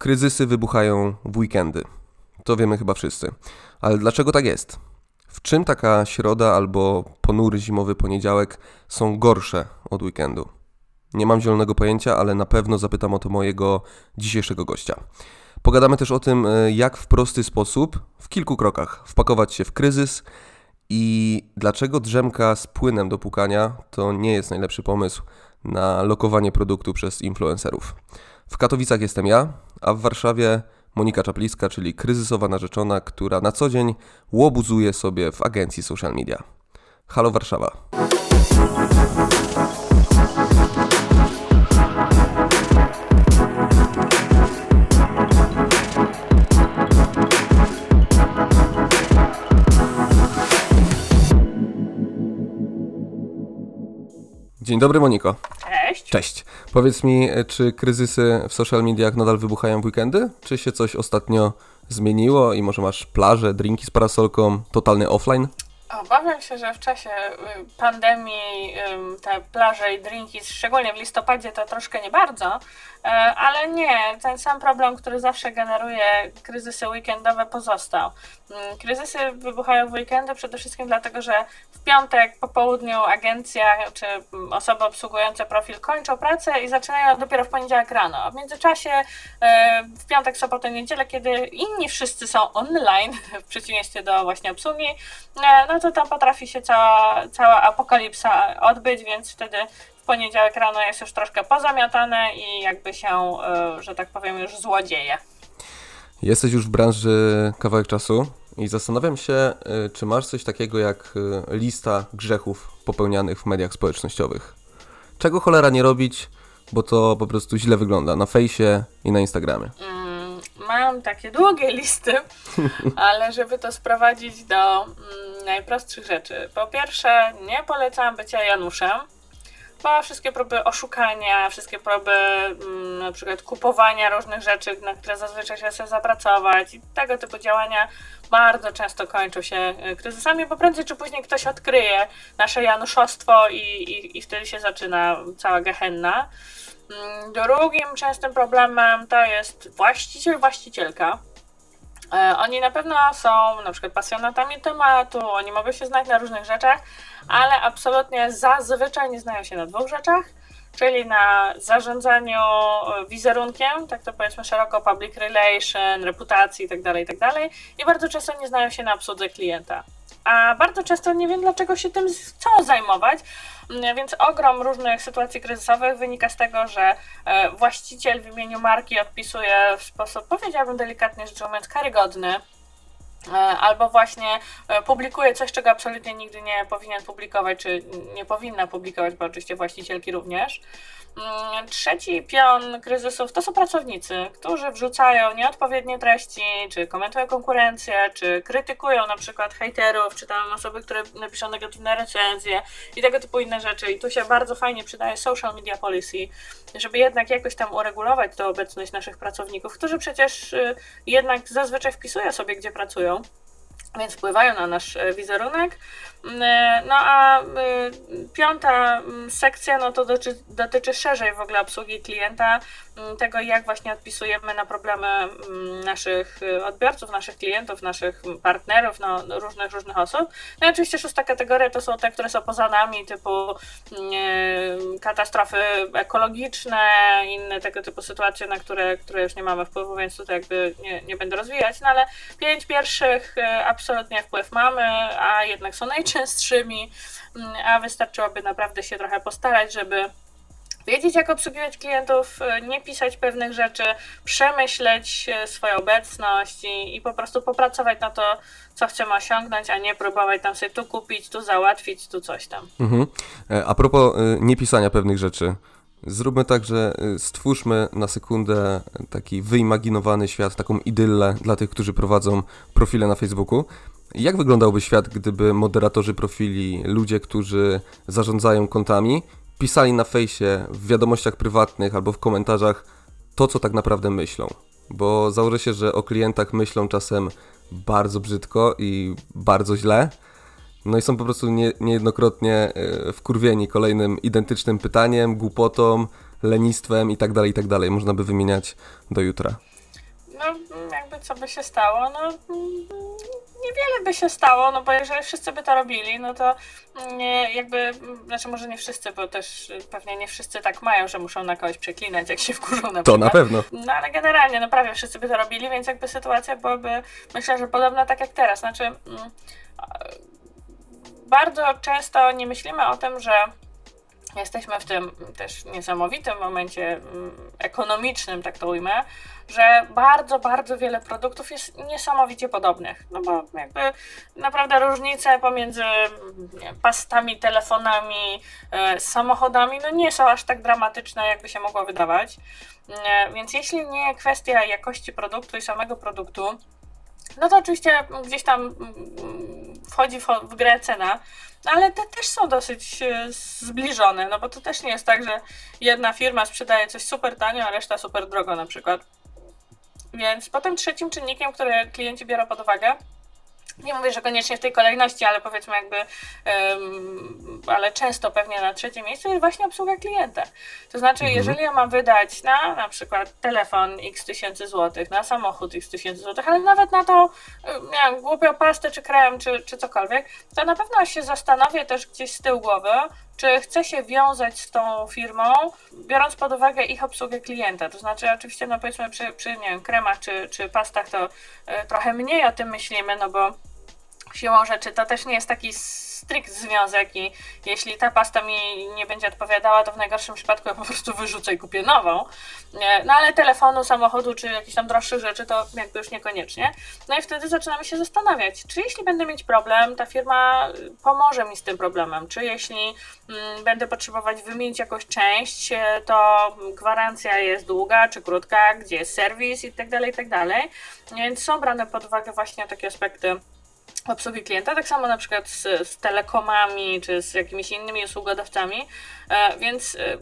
Kryzysy wybuchają w weekendy. To wiemy chyba wszyscy. Ale dlaczego tak jest? W czym taka środa albo ponury zimowy poniedziałek są gorsze od weekendu? Nie mam zielonego pojęcia, ale na pewno zapytam o to mojego dzisiejszego gościa. Pogadamy też o tym, e, jak w prosty sposób, w kilku krokach, wpakować się w kryzys i dlaczego drzemka z płynem do pukania to nie jest najlepszy pomysł na lokowanie produktu przez influencerów. W Katowicach jestem ja, a w Warszawie Monika Czapliska, czyli kryzysowa narzeczona, która na co dzień łobuzuje sobie w agencji social media. Halo Warszawa. Dzień dobry Moniko. Cześć. Cześć. Powiedz mi, czy kryzysy w social mediach nadal wybuchają w weekendy? Czy się coś ostatnio zmieniło i może masz plażę, drinki z parasolką, totalny offline? Obawiam się, że w czasie y, pandemii te plaże i drinki, szczególnie w listopadzie, to troszkę nie bardzo, e, ale nie, ten sam problem, który zawsze generuje kryzysy weekendowe, pozostał. Mm, kryzysy wybuchają w weekendy przede wszystkim dlatego, że w piątek po południu agencja czy osoby obsługujące profil kończą pracę i zaczynają dopiero w poniedziałek rano. A w międzyczasie e, w piątek, sobotę, niedzielę, kiedy inni wszyscy są online, w przeciwieństwie do właśnie obsługi, e, no to tam potrafi się cała, cała apokalipsa odbyć, więc wtedy w poniedziałek rano jest już troszkę pozamiatane i jakby się, e, że tak powiem, już złodzieje. Jesteś już w branży kawałek czasu i zastanawiam się, y, czy masz coś takiego jak y, lista grzechów popełnianych w mediach społecznościowych. Czego cholera nie robić, bo to po prostu źle wygląda na fejsie i na Instagramie. Mm, mam takie długie listy, ale żeby to sprowadzić do mm, najprostszych rzeczy. Po pierwsze, nie polecam bycia Januszem bo wszystkie próby oszukania, wszystkie próby mm, na przykład kupowania różnych rzeczy, na które zazwyczaj się chce zapracować i tego typu działania bardzo często kończą się e, kryzysami, bo prędzej czy później ktoś odkryje nasze januszostwo i, i, i wtedy się zaczyna cała gehenna. Mm, drugim częstym problemem to jest właściciel, właścicielka. E, oni na pewno są na przykład pasjonatami tematu, oni mogą się znać na różnych rzeczach, ale absolutnie zazwyczaj nie znają się na dwóch rzeczach, czyli na zarządzaniu e, wizerunkiem, tak to powiedzmy szeroko public relation, reputacji itd., tak itd. Tak i bardzo często nie znają się na obsłudze klienta. A bardzo często nie wiem, dlaczego się tym chcą zajmować, mm, więc ogrom różnych sytuacji kryzysowych wynika z tego, że e, właściciel w imieniu marki odpisuje w sposób, powiedziałabym delikatnie rzecz ujmując, karygodny E, albo właśnie e, publikuje coś, czego absolutnie nigdy nie powinien publikować, czy nie powinna publikować, bo oczywiście właścicielki również. Mm, trzeci pion kryzysów to są pracownicy, którzy wrzucają nieodpowiednie treści, czy komentują konkurencję, czy krytykują na przykład hejterów, czy tam osoby, które napiszą negatywne recenzje i tego typu inne rzeczy. I tu się bardzo fajnie przydaje social media policy, żeby jednak jakoś tam uregulować tę obecność naszych pracowników, którzy przecież y, jednak zazwyczaj wpisują sobie, gdzie pracują więc wpływają na nasz e, wizerunek. Mm, e, no a e, piąta mm, sekcja no to dotyczy, dotyczy szerzej w ogóle obsługi klienta, mm, tego jak właśnie odpisujemy na problemy naszych odbiorców, naszych klientów, naszych partnerów, no, różnych, różnych osób. No i oczywiście szósta kategoria to są te, które są poza nami, typu katastrofy ekologiczne, inne tego typu sytuacje, na które, które już nie mamy wpływu, więc tutaj jakby nie, nie będę rozwijać, no ale pięć pierwszych absolutnie wpływ mamy, a jednak są najczęstszymi, mm, a wystarczyłoby naprawdę się trochę postarać, żeby wiedzieć, jak obsługiwać klientów, e, nie pisać pewnych rzeczy, przemyśleć e, swoją obecność i, i, po prostu popracować na to, co chcemy osiągnąć, a nie próbować tam sobie tu kupić, tu załatwić, tu coś tam. Mhm. E, a propos niepisania pewnych rzeczy. Zróbmy tak, że stwórzmy na sekundę taki wyimaginowany świat, taką idyllę dla tych, którzy prowadzą profile na Facebooku. Jak wyglądałby świat, gdyby moderatorzy profili, ludzie, którzy zarządzają kontami, pisali na fejsie, w wiadomościach prywatnych albo w komentarzach to, co tak naprawdę myślą? Bo założę się, że o klientach myślą czasem bardzo brzydko i bardzo źle. No i są po prostu nie, niejednokrotnie e, wkurwieni kolejnym identycznym pytaniem, głupotą, lenistwem i tak dalej, i tak dalej. Można by wymieniać do jutra. no jakby co by się stało, no niewiele by się stało, no bo jeżeli wszyscy by to robili, no to nie, jakby, znaczy może nie wszyscy, bo też pewnie nie wszyscy tak mają, że muszą na kogoś przeklinać, jak się wkurzą na To przykład. na pewno. No ale generalnie, no prawie wszyscy by to robili, więc jakby sytuacja byłaby, myślę, że podobna tak jak teraz. Znaczy, mm, bardzo często nie myślimy o tym, że jesteśmy w tym też niesamowitym momencie mm, ekonomicznym, tak to ujmę, że bardzo, bardzo wiele produktów jest niesamowicie podobnych. No bo jakby naprawdę różnice pomiędzy nie, pastami, telefonami, e, samochodami, no nie są aż tak dramatyczne, jakby się mogło wydawać. E, więc jeśli nie kwestia jakości produktu i samego produktu, no to oczywiście gdzieś tam mm, wchodzi w, grę cena, ale te też są dosyć e, zbliżone, no bo to też nie jest tak, że jedna firma sprzedaje coś super tanio, a reszta super drogo na przykład. Więc potem trzecim czynnikiem, który klienci biorą pod uwagę, nie mówię, że koniecznie w tej kolejności, ale powiedzmy jakby, um, ale często pewnie na trzecie miejsce jest właśnie obsługa klienta. To znaczy, mhm. jeżeli ja mam wydać na na przykład telefon x tysięcy złotych, na samochód x tysięcy złotych, ale nawet na to, nie wiem, głupią pastę, czy krem, czy, czy cokolwiek, to na pewno się zastanowię też gdzieś z tyłu głowy, czy chcę się wiązać z tą firmą, biorąc pod uwagę ich obsługę klienta. To znaczy, oczywiście, no powiedzmy, przy, przy nie wiem, kremach czy, czy pastach to y, trochę mniej o tym myślimy, no bo siłą rzeczy to też nie jest taki strict związek i jeśli ta pasta mi nie będzie odpowiadała, to w najgorszym przypadku ja po prostu wyrzucę i kupię nową. No ale telefonu, samochodu czy jakichś tam droższych rzeczy to jakby już niekoniecznie. No i wtedy zaczynamy się zastanawiać, czy jeśli będę mieć problem, ta firma pomoże mi z tym problemem, czy jeśli mm, będę potrzebować wymienić jakąś część, to gwarancja jest długa czy krótka, gdzie jest serwis i tak dalej, i tak dalej. Więc są brane pod uwagę właśnie takie aspekty obsługi klienta, tak samo na przykład z, z telekomami czy z jakimiś innymi usługodawcami, e, więc e,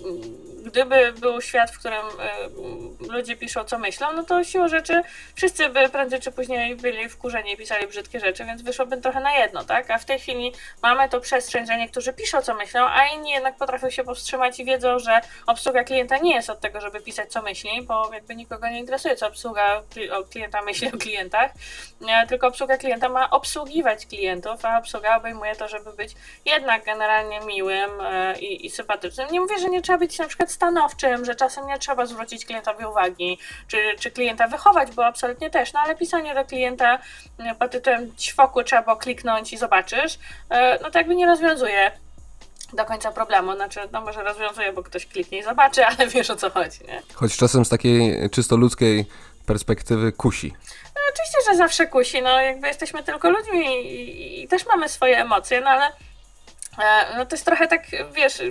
gdyby był świat, w którym e, ludzie piszą co myślą, no to siłą rzeczy wszyscy by prędzej czy później byli wkurzeni i pisali brzydkie rzeczy, więc wyszłoby trochę na jedno, tak? A w tej chwili mamy to przestrzeń, że niektórzy piszą co myślą, a inni jednak potrafią się powstrzymać i wiedzą, że obsługa klienta nie jest od tego, żeby pisać co myśli, bo jakby nikogo nie interesuje, co obsługa klienta myśli o klientach, tylko obsługa klienta ma obsługiwać klientów, a obsługa obejmuje to, żeby być jednak generalnie miłym e, i, i sympatycznym. Nie mówię, że nie trzeba być na przykład stanowczym, że czasem nie trzeba zwrócić klientowi uwagi, czy, czy klienta wychować, bo absolutnie też, no ale pisanie do klienta e, pod tytułem ćwoku trzeba kliknąć i zobaczysz, e, no to jakby nie rozwiązuje do końca problemu. Znaczy, no może rozwiązuje, bo ktoś kliknie i zobaczy, ale wiesz o co chodzi, nie? Choć czasem z takiej czysto ludzkiej perspektywy kusi. No, oczywiście, że zawsze kusi, no jakby jesteśmy tylko ludźmi i, i też mamy swoje emocje, no ale E, no to jest trochę tak, wiesz,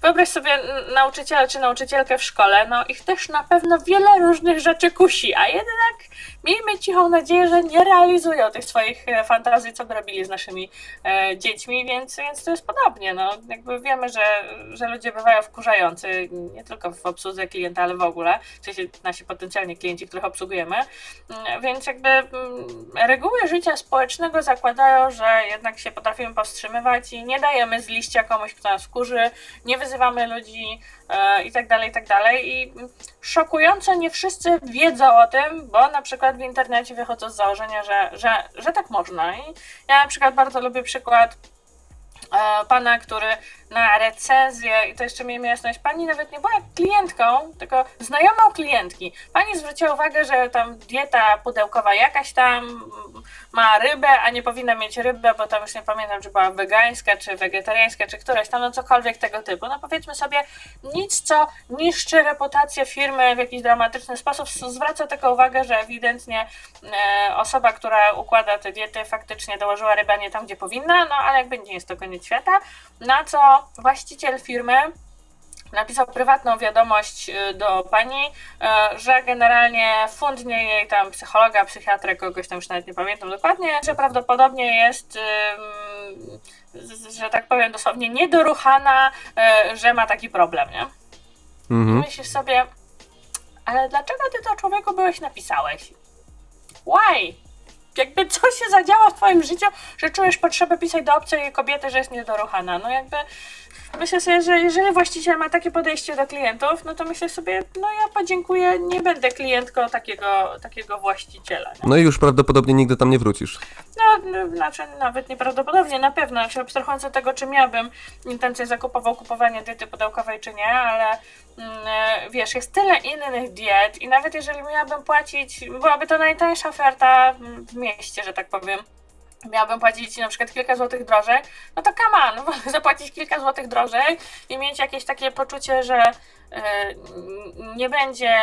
wyobraź sobie nauczyciela czy nauczycielkę w szkole, no ich też na pewno wiele różnych rzeczy kusi, a jednak miejmy cichą nadzieję, że nie realizują tych swoich e, fantazji, co by robili z naszymi e, dziećmi, więc, więc to jest podobnie, no. Jakby wiemy, że, że ludzie bywają wkurzający, nie tylko w obsłudze klienta, ale w ogóle, w sensie nasi potencjalni klienci, których obsługujemy, mm, więc jakby mm, reguły życia społecznego zakładają, że jednak się potrafimy powstrzymywać i nie daje dajemy z liścia komuś, kto nas wkurzy, nie wyzywamy ludzi e, i tak dalej, i tak dalej. I szokująco nie wszyscy wiedzą o tym, bo na przykład w internecie wychodzą z założenia, że, że, że tak można. I ja na przykład bardzo lubię przykład e, pana, który na recenzję, i to jeszcze miejmy jasność, pani nawet nie była klientką, tylko znajomą klientki. Pani zwróciła uwagę, że tam dieta pudełkowa jakaś tam ma rybę, a nie powinna mieć rybę, bo tam już nie pamiętam, czy była wegańska, czy wegetariańska, czy któraś tam, no cokolwiek tego typu. No powiedzmy sobie, nic co niszczy reputację firmy w jakiś dramatyczny sposób, zwraca tylko uwagę, że ewidentnie e, osoba, która układa te diety, faktycznie dołożyła rybę nie tam, gdzie powinna, no ale jakby nie jest to koniec świata, na co właściciel firmy napisał prywatną wiadomość y, do pani, y, że generalnie fundnie jej tam psychologa, psychiatrę, kogoś tam już nawet nie pamiętam dokładnie, że prawdopodobnie jest, że tak powiem dosłownie niedoruchana, y, że ma taki problem, nie? Mhm. Myślisz sobie, ale dlaczego ty to człowieku byłeś napisałeś? Why? Jakby co się zadziało w twoim życiu, że czujesz potrzebę pisać do obcej kobiety, że jest niedoruchana. No jakby myślę sobie, że jeżeli właściciel ma takie podejście do klientów, no to myślę sobie, no ja podziękuję, nie będę klientką takiego, takiego właściciela. Nie? No i już prawdopodobnie nigdy tam nie wrócisz. No, no, znaczy nawet nieprawdopodobnie, na pewno, znaczy abstrahując od tego, czy miałbym intencję zakupował kupowania diety pudełkowej, czy nie, ale wiesz, jest tyle innych diet i nawet jeżeli miałabym płacić, byłaby to najtańsza oferta w mieście, że tak powiem, miałabym płacić na przykład kilka złotych drożej, no to on, wolę zapłacić kilka złotych drożej i mieć jakieś takie poczucie, że e, nie będzie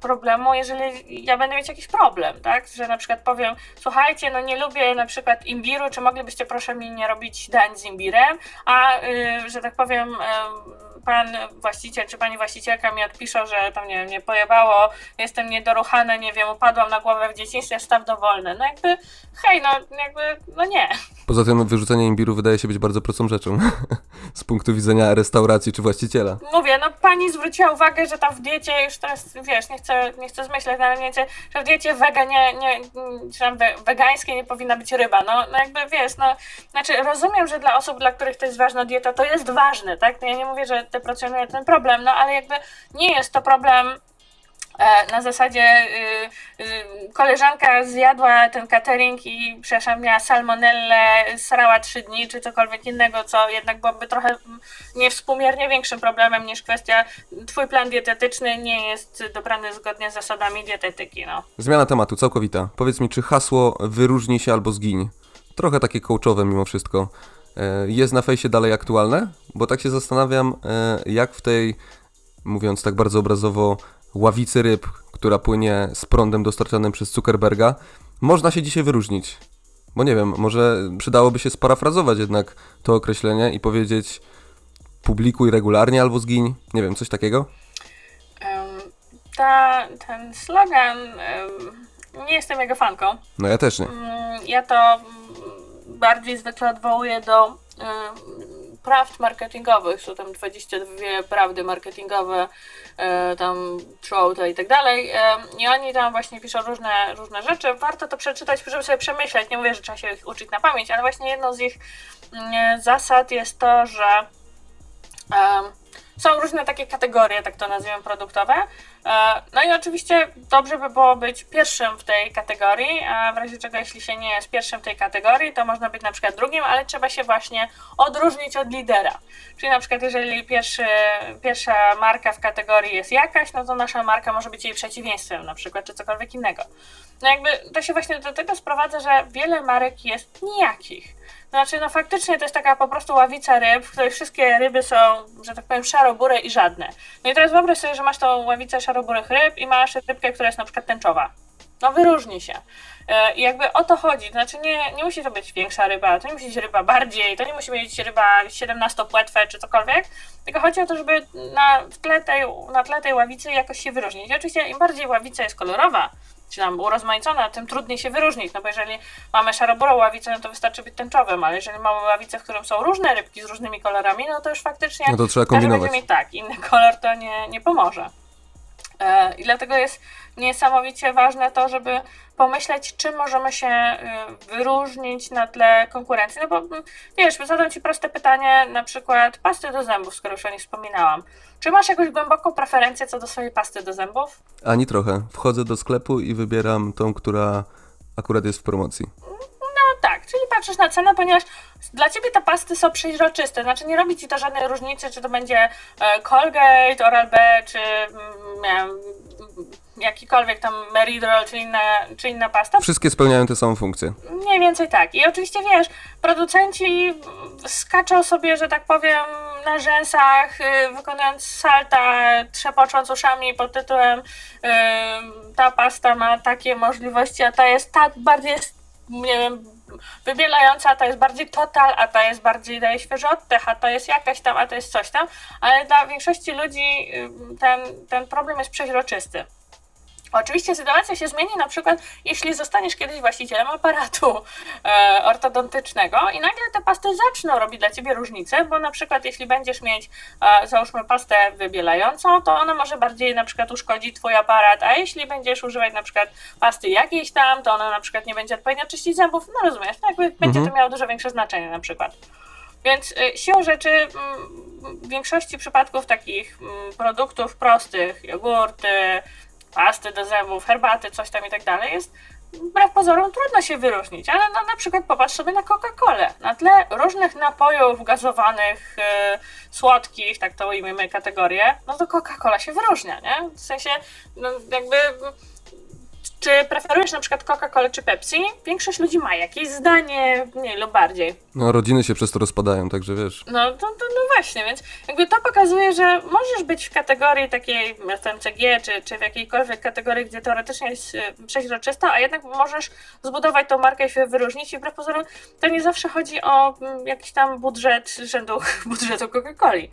problemu, jeżeli ja będę mieć jakiś problem, tak? Że na przykład powiem, słuchajcie, no nie lubię na przykład imbiru, czy moglibyście proszę mi nie robić dań z imbirem, a y, że tak powiem pan właściciel czy pani właścicielka mi odpiszą, że tam nie wiem, nie pojebało, jestem niedoruchany, nie wiem, upadłam na głowę w dzieciństwie, staw dowolny. No jakby, hej, no jakby, no nie. Poza tym wyrzucenie imbiru wydaje się być bardzo prostą rzeczą z punktu widzenia restauracji czy właściciela. Mówię, no pani zwróciła uwagę, że tam w diecie już teraz, wiesz, nie chcę, nie chcę zmyślać, ale wiecie, że w diecie wega nie, nie, czy tam wegańskiej nie powinna być ryba. No, no jakby, wiesz, no, znaczy rozumiem, że dla osób, dla których to jest ważna dieta, to jest ważne, tak? No ja nie mówię, że deprecjonuje ten problem, no ale jakby nie jest to problem na zasadzie y, y, koleżanka zjadła ten catering i przepraszam, miała salmonellę, srała trzy dni, czy cokolwiek innego, co jednak byłoby trochę niewspółmiernie większym problemem niż kwestia twój plan dietetyczny nie jest dobrany zgodnie z zasadami dietetyki. No. Zmiana tematu, całkowita. Powiedz mi, czy hasło wyróżni się albo zgiń? Trochę takie coachowe mimo wszystko. E, jest na fejsie dalej aktualne? Bo tak się zastanawiam, e, jak w tej, mówiąc tak bardzo obrazowo, ławicy ryb, która płynie z prądem dostarczanym przez Zuckerberga, można się dzisiaj wyróżnić. Bo nie wiem, może przydałoby się sparafrazować jednak to określenie i powiedzieć publikuj regularnie albo zgiń. Nie wiem, coś takiego? Ta, ten slogan, nie jestem jego fanką. No ja też nie. Um, ja to bardziej zwykle odwołuję do prawd marketingowych. Są tam 22 prawdy marketingowe, y, tam Trollta i tak dalej. Y, I oni tam właśnie piszą różne, różne rzeczy. Warto to przeczytać, żeby sobie przemyśleć. Nie mówię, że trzeba się ich uczyć na pamięć, ale właśnie jedną z ich zasad jest to, że są różne takie kategorie, tak to nazwijmy, produktowe. E, no i oczywiście dobrze by było być pierwszym w tej kategorii, a w razie czego jeśli się nie jest pierwszym w tej kategorii, to można być na przykład drugim, ale trzeba się właśnie odróżnić od lidera. Czyli na przykład jeżeli pierwszy, pierwsza marka w kategorii jest jakaś, no to nasza marka może być jej przeciwieństwem na przykład, czy cokolwiek innego. No jakby to się właśnie do tego sprowadza, że wiele marek jest nijakich. Znaczy, no faktycznie to jest taka po prostu ławica ryb, w której wszystkie ryby są, że tak powiem, szarobure i żadne. No i teraz wyobraź sobie, że masz tą ławicę szaroburych ryb i masz rybkę, która jest na przykład tęczowa. No wyróżni się. E, I jakby o to chodzi. Znaczy nie, nie musi to być większa ryba, to nie musi być ryba bardziej, to nie musi być ryba 17-płetwe czy cokolwiek, tylko chodzi o to, żeby na tle tej, na tle tej ławicy jakoś się wyróżnić. I oczywiście im bardziej ławica jest kolorowa, czy tam urozmaicona, tym trudniej się wyróżnić, no bo jeżeli mamy szaroburą ławicę, no to wystarczy być tęczowym, ale jeżeli mamy ławicę, w którym są różne rybki z różnymi kolorami, no to już faktycznie no to trzeba kombinować. mieć tak, inny kolor to nie, nie pomoże. E, I dlatego jest niesamowicie ważne to, żeby pomyśleć, czym możemy się y, wyróżnić na tle konkurencji. No bo mm, wiesz, zadam Ci proste pytanie, na przykład pasty do zębów, skoro już o nich wspominałam. Czy masz jakąś głęboką preferencję co do swojej pasty do zębów? Ani trochę. Wchodzę do sklepu i wybieram tą, która akurat jest w promocji. No tak, czyli patrzysz na cenę, ponieważ dla ciebie te pasty są przeźroczyste, znaczy nie robi ci to żadnej różnicy, czy to będzie e, Colgate, Oral-B, czy mm, nie wiem, jakikolwiek tam Meridol, czy inna, czy inna pasta. Wszystkie spełniają tę samą funkcję. Mniej więcej tak. I oczywiście wiesz, producenci skaczą sobie, że tak powiem, na rzęsach, y, wykonując salta, trzepocząc uszami pod tytułem ta pasta ma takie możliwości, a ta jest tak bardziej nie wiem, wybielająca, ta jest bardziej total, a ta jest bardziej daje świeży oddech, a to jest jakaś tam, a to jest coś tam, ale dla większości ludzi ten, ten problem jest przeźroczysty. Oczywiście sytuacja się zmieni na przykład, jeśli zostaniesz kiedyś właścicielem aparatu e, ortodontycznego i nagle te pasty zaczną robić dla ciebie różnicę, bo na przykład jeśli będziesz mieć, e, załóżmy, pastę wybielającą, to ona może bardziej na przykład uszkodzić twój aparat, a jeśli będziesz używać na przykład pasty jakiejś tam, to ona na przykład nie będzie odpowiednio czyścić zębów, no rozumiesz, no jakby będzie to miało dużo większe znaczenie na przykład. Więc y, siłą rzeczy mm, w większości przypadków takich mm, produktów prostych, jogurty, pasty do zębów, herbaty, coś tam i tak dalej, jest wbrew pozorom trudno się wyróżnić, ale no, na przykład popatrz sobie na Coca-Colę. Na tle różnych napojów gazowanych, yy, słodkich, tak to ujmijmy kategorię, no to Coca-Cola się wyróżnia, nie? W sensie, no jakby czy preferujesz na przykład Coca-Colę czy Pepsi? Większość ludzi ma jakieś zdanie, mniej lub bardziej. No, rodziny się przez to rozpadają, także wiesz. No, to, to, no właśnie, więc jakby to pokazuje, że możesz być w kategorii takiej FMCG, czy, czy w jakiejkolwiek kategorii, gdzie teoretycznie jest y, przeźroczysta, a jednak możesz zbudować tą markę i się wyróżnić i wbrew pozorom to nie zawsze chodzi o mm, jakiś tam budżet rzędu budżetu Coca-Coli.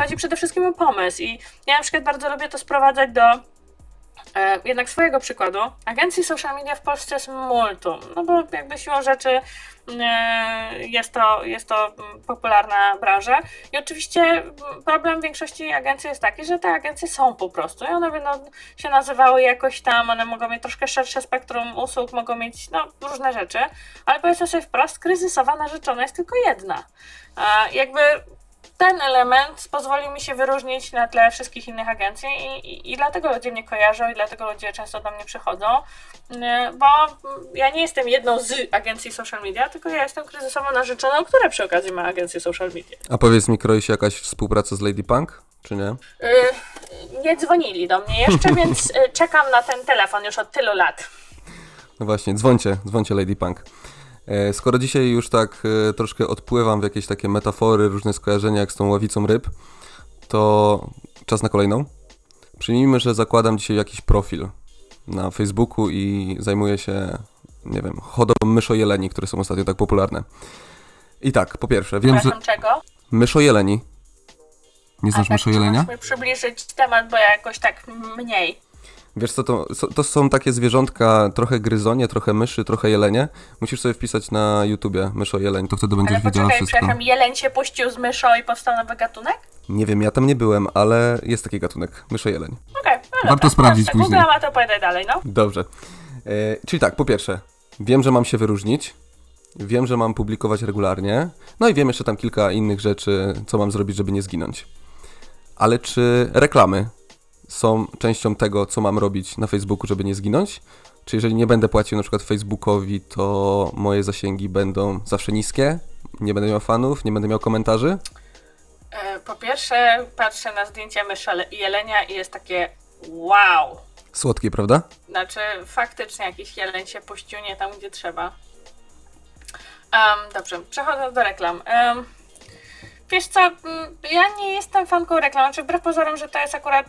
Chodzi przede wszystkim o pomysł i ja na przykład bardzo lubię to sprowadzać do E, jednak swojego przykładu, agencji social media w Polsce jest multum, no bo jakby siłą rzeczy e, jest to, jest to popularna branża i oczywiście problem większości agencji jest taki, że te agencje są po prostu i one będą się nazywały jakoś tam, one mogą mieć troszkę szersze spektrum usług, mogą mieć no, różne rzeczy, ale powiedzmy sobie wprost, kryzysowa narzeczona jest tylko jedna. Jakby ten element pozwolił mi się wyróżnić na tle wszystkich innych agencji i, i, i, dlatego ludzie mnie kojarzą i dlatego ludzie często do mnie przychodzą, bo ja nie jestem jedną z agencji social media, tylko ja jestem kryzysową narzeczoną, która przy okazji ma agencję social media. A powiedz mi, kroi się jakaś współpraca z Lady Punk, czy nie? Yy, nie dzwonili do mnie jeszcze, więc y, czekam na ten telefon już od tylu lat. No właśnie, dzwońcie, dzwońcie Lady Punk. E, skoro dzisiaj już tak e, troszkę odpływam w jakieś takie metafory, różne skojarzenia jak z tą ławicą ryb, to czas na kolejną. Przyjmijmy, że zakładam dzisiaj jakiś profil na Facebooku i zajmuję się, nie wiem, hodowlą myszojeleni, które są ostatnio tak popularne. I tak, po pierwsze, wiem, że... czego? Myszojeleni. Nie znasz tak, myszojelenia? Musimy przybliżyć temat, bo ja jakoś tak mniej. Wiesz co, to, to są takie zwierzątka, trochę gryzonie, trochę myszy, trochę jelenie. Musisz sobie wpisać na YouTubie myszo jeleń, to wtedy będziesz ale widziała wszystko. przepraszam, jeleń się puścił z myszą i powstał nowy gatunek? Nie wiem, ja tam nie byłem, ale jest taki gatunek, myszo jeleń. Okej, okay, no Warto sprawdzić tak, później. Google, to opowiadaj dalej, no. Dobrze. E, czyli tak, po pierwsze, wiem, że mam się wyróżnić, wiem, że mam publikować regularnie, no i wiem jeszcze tam kilka innych rzeczy, co mam zrobić, żeby nie zginąć. Ale czy reklamy są częścią tego, co mam robić na Facebooku, żeby nie zginąć. Czy jeżeli nie będę płacił na przykład Facebookowi, to moje zasięgi będą zawsze niskie, nie będę miał fanów, nie będę miał komentarzy? E, po pierwsze, patrzę na zdjęcia mysza jelenia i jest takie wow. Słodkie, prawda? Znaczy, faktycznie jakiś jeleń się puścił nie tam, gdzie trzeba. Um, dobrze, przechodzę do reklam. Um, Wiesz co, ja nie jestem fanką reklam, znaczy wbrew pozorom, że to jest akurat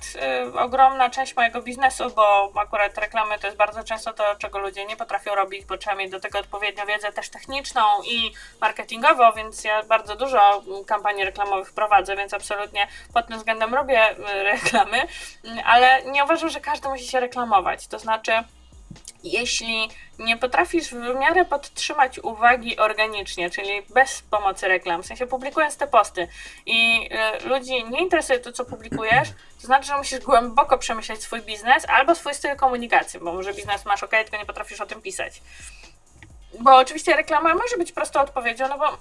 y, ogromna część mojego biznesu, bo akurat reklamy to jest bardzo często to, czego ludzie nie potrafią robić, bo trzeba mieć do tego odpowiednią wiedzę też techniczną i marketingową, więc ja bardzo dużo kampanii reklamowych prowadzę, więc absolutnie pod tym względem robię y, reklamy, ale nie uważam, że każdy musi się reklamować, to znaczy jeśli nie potrafisz w miarę podtrzymać uwagi organicznie, czyli bez pomocy reklam, w sensie publikując te posty i y, ludzi nie interesuje to, co publikujesz, to znaczy, że musisz głęboko przemyśleć swój biznes albo swój styl komunikacji, bo może biznes masz ok, tylko nie potrafisz o tym pisać. Bo oczywiście reklama może być prostą odpowiedzią, no bo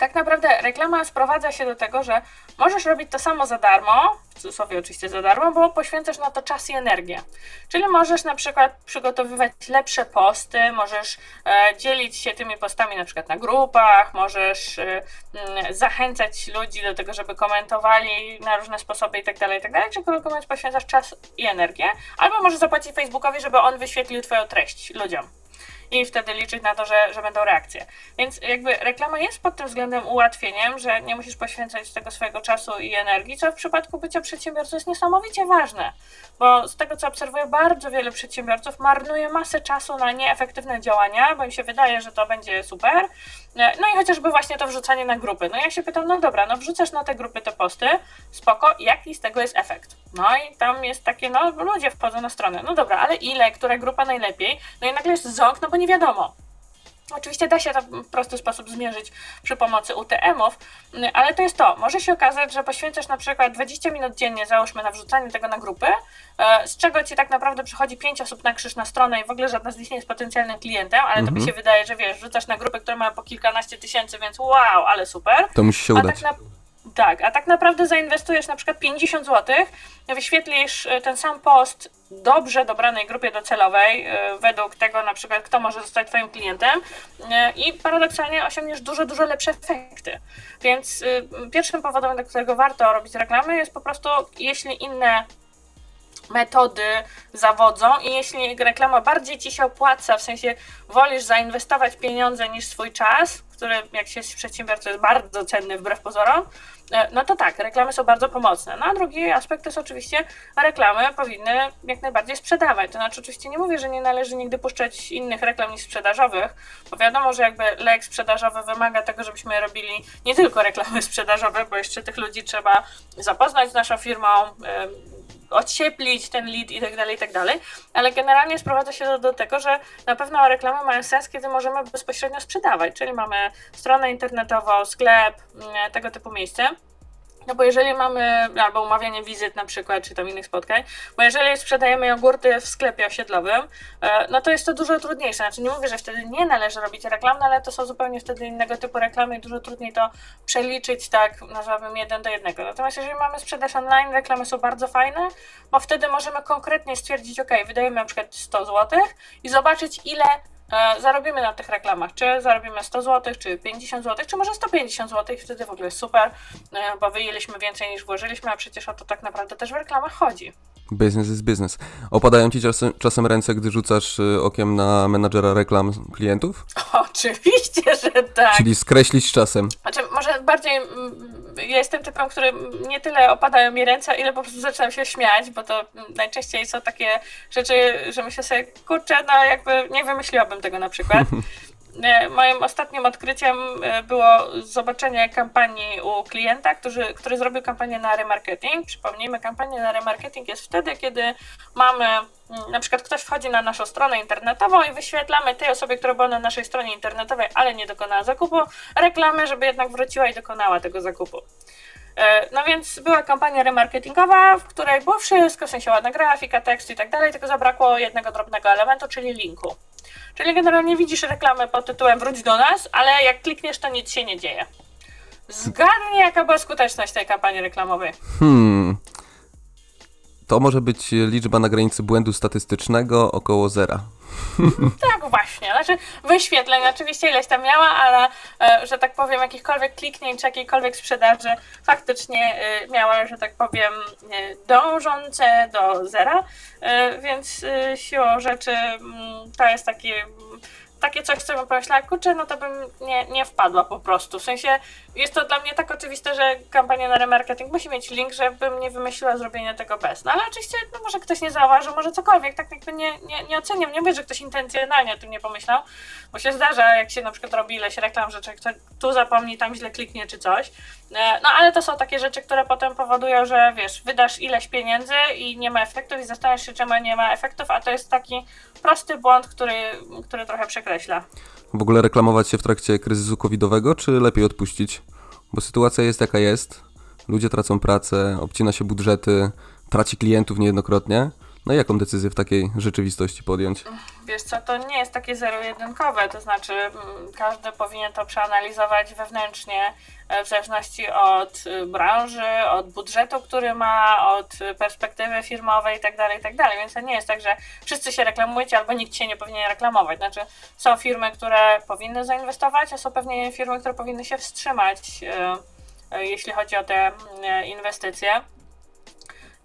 tak naprawdę reklama sprowadza się do tego, że możesz robić to samo za darmo, w cudzysłowie oczywiście za darmo, bo poświęcasz na to czas i energię. Czyli możesz na przykład przygotowywać lepsze posty, możesz e, dzielić się tymi postami na przykład na grupach, możesz e, m, zachęcać ludzi do tego, żeby komentowali na różne sposoby itd., itd., czegokolwiek mówiąc poświęcasz czas i energię, albo możesz zapłacić Facebookowi, żeby on wyświetlił Twoją treść ludziom. I wtedy liczyć na to, że, że będą reakcje. Więc jakby reklama jest pod tym względem ułatwieniem, że nie musisz poświęcać tego swojego czasu i energii, co w przypadku bycia przedsiębiorcą jest niesamowicie ważne, bo z tego co obserwuję, bardzo wiele przedsiębiorców marnuje masę czasu na nieefektywne działania, bo im się wydaje, że to będzie super. No i chociażby właśnie to wrzucanie na grupy. No ja się pytam, no dobra, no wrzucasz na te grupy te posty, spoko, jaki z tego jest efekt? No i tam jest takie, no ludzie wchodzą na stronę, no dobra, ale ile, która grupa najlepiej? No i nagle jest ząg, no bo nie wiadomo. Oczywiście da się to w prosty sposób zmierzyć przy pomocy UTM-ów, ale to jest to. Może się okazać, że poświęcasz na przykład 20 minut dziennie, załóżmy, na wrzucanie tego na grupy, e, z czego ci tak naprawdę przychodzi 5 osób na krzyż na stronę i w ogóle żadna z nich nie jest potencjalnym klientem, ale mhm. to mi się wydaje, że wiesz, rzucasz na grupy, które mają po kilkanaście tysięcy, więc wow, ale super. To musi się udać. Tak na... Tak, a tak naprawdę zainwestujesz na przykład 50 zł, wyświetlisz e, ten sam post dobrze dobranej grupie docelowej, e, według tego na przykład, kto może zostać Twoim klientem e, i paradoksalnie osiągniesz dużo, dużo lepsze efekty. Więc pierwszym powodem, dla którego warto robić reklamy jest po prostu, jeśli inne metody zawodzą i jeśli reklama bardziej Ci się opłaca, w sensie wolisz zainwestować pieniądze niż swój czas, który jak się jest przedsiębiorcą jest bardzo cenny wbrew pozorom, no to tak, reklamy są bardzo pomocne. No a drugi aspekt to jest oczywiście reklamy powinny jak najbardziej sprzedawać. To znaczy oczywiście nie mówię, że nie należy nigdy puszczać innych reklam niż sprzedażowych, bo wiadomo, że jakby lek sprzedażowy wymaga tego, żebyśmy robili nie tylko reklamy sprzedażowe, bo jeszcze tych ludzi trzeba zapoznać z naszą firmą, odcieplić ten lead i tak dalej, i tak dalej, ale generalnie sprowadza się do, do tego, że na pewno reklamy mają sens, kiedy możemy bezpośrednio sprzedawać, czyli mamy stronę internetową, sklep, mm, tego typu miejsce. No bo jeżeli mamy, albo umawianie wizyt na przykład, czy tam innych spotkań, bo jeżeli sprzedajemy jogurty w sklepie osiedlowym, e, no to jest to dużo trudniejsze. Znaczy nie mówię, że wtedy nie należy robić reklam, ale to są zupełnie wtedy innego typu reklamy i dużo trudniej to przeliczyć tak, nazwałbym jeden do jednego. Natomiast jeżeli mamy sprzedaż online, reklamy są bardzo fajne, bo wtedy możemy konkretnie stwierdzić, ok, wydajemy na przykład 100 zł i zobaczyć ile zarobimy na tych reklamach. Czy zarobimy 100 zł, czy 50 zł, czy może 150 zł i wtedy w ogóle jest super, e, bo wyjęliśmy więcej niż włożyliśmy, a przecież o to tak naprawdę też w reklamach chodzi. Business is business. Opadają ci czasem, czasem ręce, gdy rzucasz y, okiem na menadżera reklam klientów? Oczywiście, że tak. Czyli skreślić czasem. Znaczy, może bardziej ja jestem typem, który nie tyle opadają mi ręce, ile po prostu zaczynam się śmiać, bo to najczęściej są takie rzeczy, że myślę sobie, kurczę, no jakby nie wymyśliłabym tego na przykład. E, moim ostatnim odkryciem e, było zobaczenie kampanii u klienta, który, który zrobił kampanię na remarketing. Przypomnijmy, kampania na remarketing jest wtedy, kiedy mamy, mm, na przykład ktoś wchodzi na naszą stronę internetową i wyświetlamy tej osobie, która była na naszej stronie internetowej, ale nie dokonała zakupu, reklamy, żeby jednak wróciła i dokonała tego zakupu. E, no więc była kampania remarketingowa, w której było wszystko, w sensie ładna grafika, tekst i tak dalej, tylko zabrakło jednego drobnego elementu, czyli linku. Czyli generalnie widzisz reklamę pod tytułem wróć do nas, ale jak klikniesz, to nic się nie dzieje. Zgadnij, jaka była skuteczność tej kampanii reklamowej. Hmm. To może być liczba na granicy błędu statystycznego około zera. tak, właśnie. Znaczy wyświetleń oczywiście ileś tam miała, ale e, że tak powiem, jakichkolwiek kliknięć, jakiejkolwiek sprzedaży faktycznie e, miała, że tak powiem, e, dążące do zera, więc siłą rzeczy mm, to jest taki takie coś, co bym pomyślała, kurczę, no to bym nie, nie wpadła po prostu. W sensie jest to dla mnie tak oczywiste, że kampania na remarketing musi mieć link, żebym nie wymyśliła zrobienia tego bez. No ale oczywiście, no może ktoś nie zauważył, może cokolwiek, tak jakby nie, nie, nie oceniam, nie mówię, że ktoś intencjonalnie o tym nie pomyślał, bo się zdarza, jak się na przykład robi ileś reklam, że tu zapomni, tam źle kliknie czy coś. E, no ale to są takie rzeczy, które potem powodują, że wiesz, wydasz ileś pieniędzy i nie ma efektów i zastanawiasz się, czemu nie ma efektów, a to jest taki prosty błąd, który, który trochę przekreśla. W ogóle reklamować się w trakcie kryzysu covidowego, czy lepiej odpuścić? Bo sytuacja jest jaka jest, ludzie tracą pracę, obcina się budżety, traci klientów niejednokrotnie. No jaką decyzję w takiej rzeczywistości podjąć? Wiesz co, to nie jest takie zero-jedynkowe, to znaczy mm, każdy powinien to przeanalizować wewnętrznie e, w zależności od y, branży, od budżetu, który ma, od perspektywy firmowej itd., tak itd. Tak Więc to nie jest tak, że wszyscy się reklamujecie albo nikt się nie powinien reklamować. Znaczy są firmy, które powinny zainwestować, a są pewnie firmy, które powinny się wstrzymać, e, e, jeśli chodzi o te mm, inwestycje.